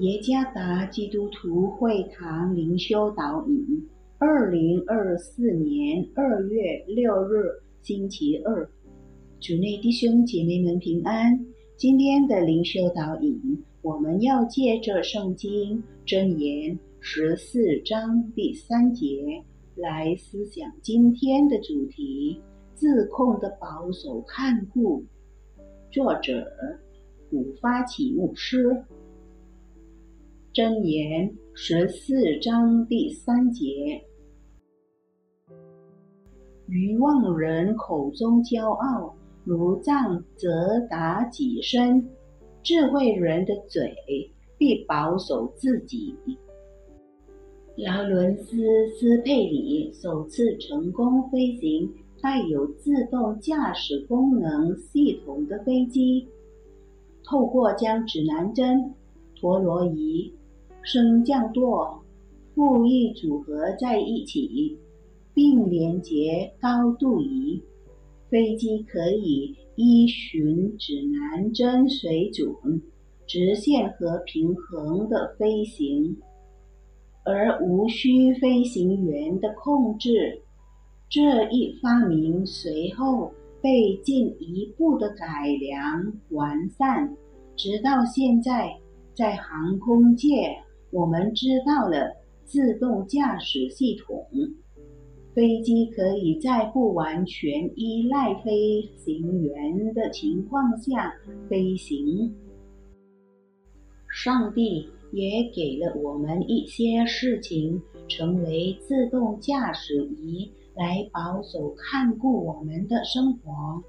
耶加达基督徒会堂灵修导引，二零二四年二月六日星期二，主内弟兄姐妹们平安。今天的灵修导引，我们要借着圣经箴言十四章第三节来思想今天的主题：自控的保守看顾。作者古发起牧师。箴言十四章第三节：愚妄人口中骄傲，如杖责打己身；智慧人的嘴必保守自己。劳伦斯·斯佩里首次成功飞行带有自动驾驶功能系统的飞机，透过将指南针、陀螺仪。升降舵、副翼组合在一起，并连接高度仪，飞机可以依循指南针水准直线和平衡的飞行，而无需飞行员的控制。这一发明随后被进一步的改良完善，直到现在，在航空界。我们知道了自动驾驶系统，飞机可以在不完全依赖飞行员的情况下飞行。上帝也给了我们一些事情，成为自动驾驶仪来保守看顾我们的生活。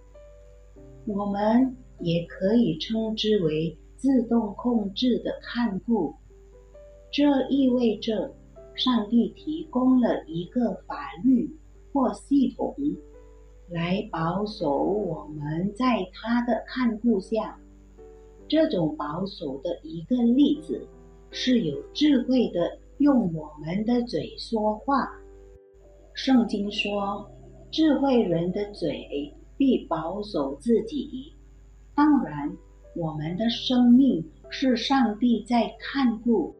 我们也可以称之为自动控制的看顾。这意味着，上帝提供了一个法律或系统，来保守我们在他的看顾下。这种保守的一个例子，是有智慧的用我们的嘴说话。圣经说，智慧人的嘴必保守自己。当然，我们的生命是上帝在看顾。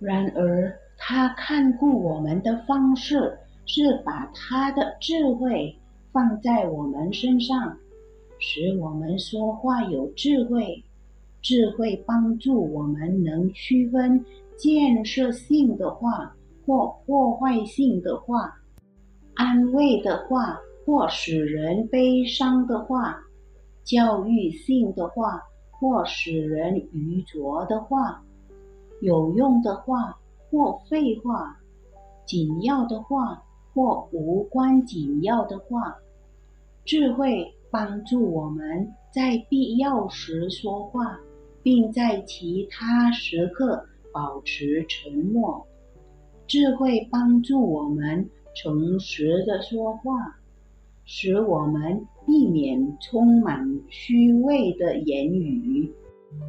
然而，他看顾我们的方式是把他的智慧放在我们身上，使我们说话有智慧。智慧帮助我们能区分建设性的话或破坏性的话，安慰的话或使人悲伤的话，教育性的话或使人愚拙的话。有用的话或废话，紧要的话或无关紧要的话，智慧帮助我们在必要时说话，并在其他时刻保持沉默。智慧帮助我们诚实的说话，使我们避免充满虚伪的言语。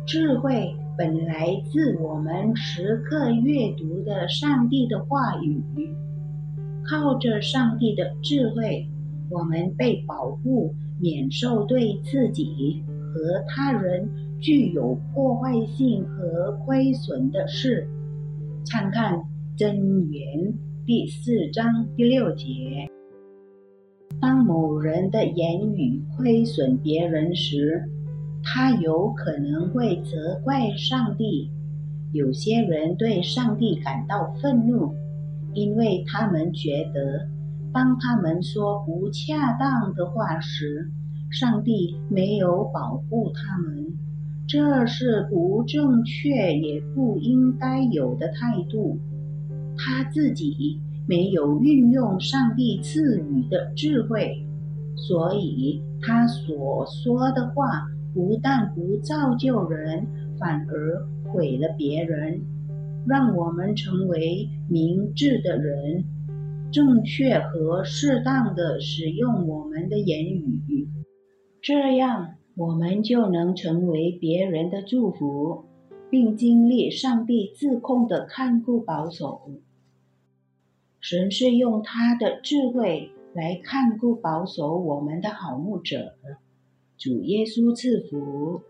智慧本来自我们时刻阅读的上帝的话语，靠着上帝的智慧，我们被保护免受对自己和他人具有破坏性和亏损的事。参看真言第四章第六节。当某人的言语亏损别人时，他有可能会责怪上帝。有些人对上帝感到愤怒，因为他们觉得，当他们说不恰当的话时，上帝没有保护他们。这是不正确也不应该有的态度。他自己没有运用上帝赐予的智慧，所以他所说的话。不但不造就人，反而毁了别人。让我们成为明智的人，正确和适当的使用我们的言语，这样我们就能成为别人的祝福，并经历上帝自控的看顾保守。神是用他的智慧来看顾保守我们的好牧者。主耶稣赐福。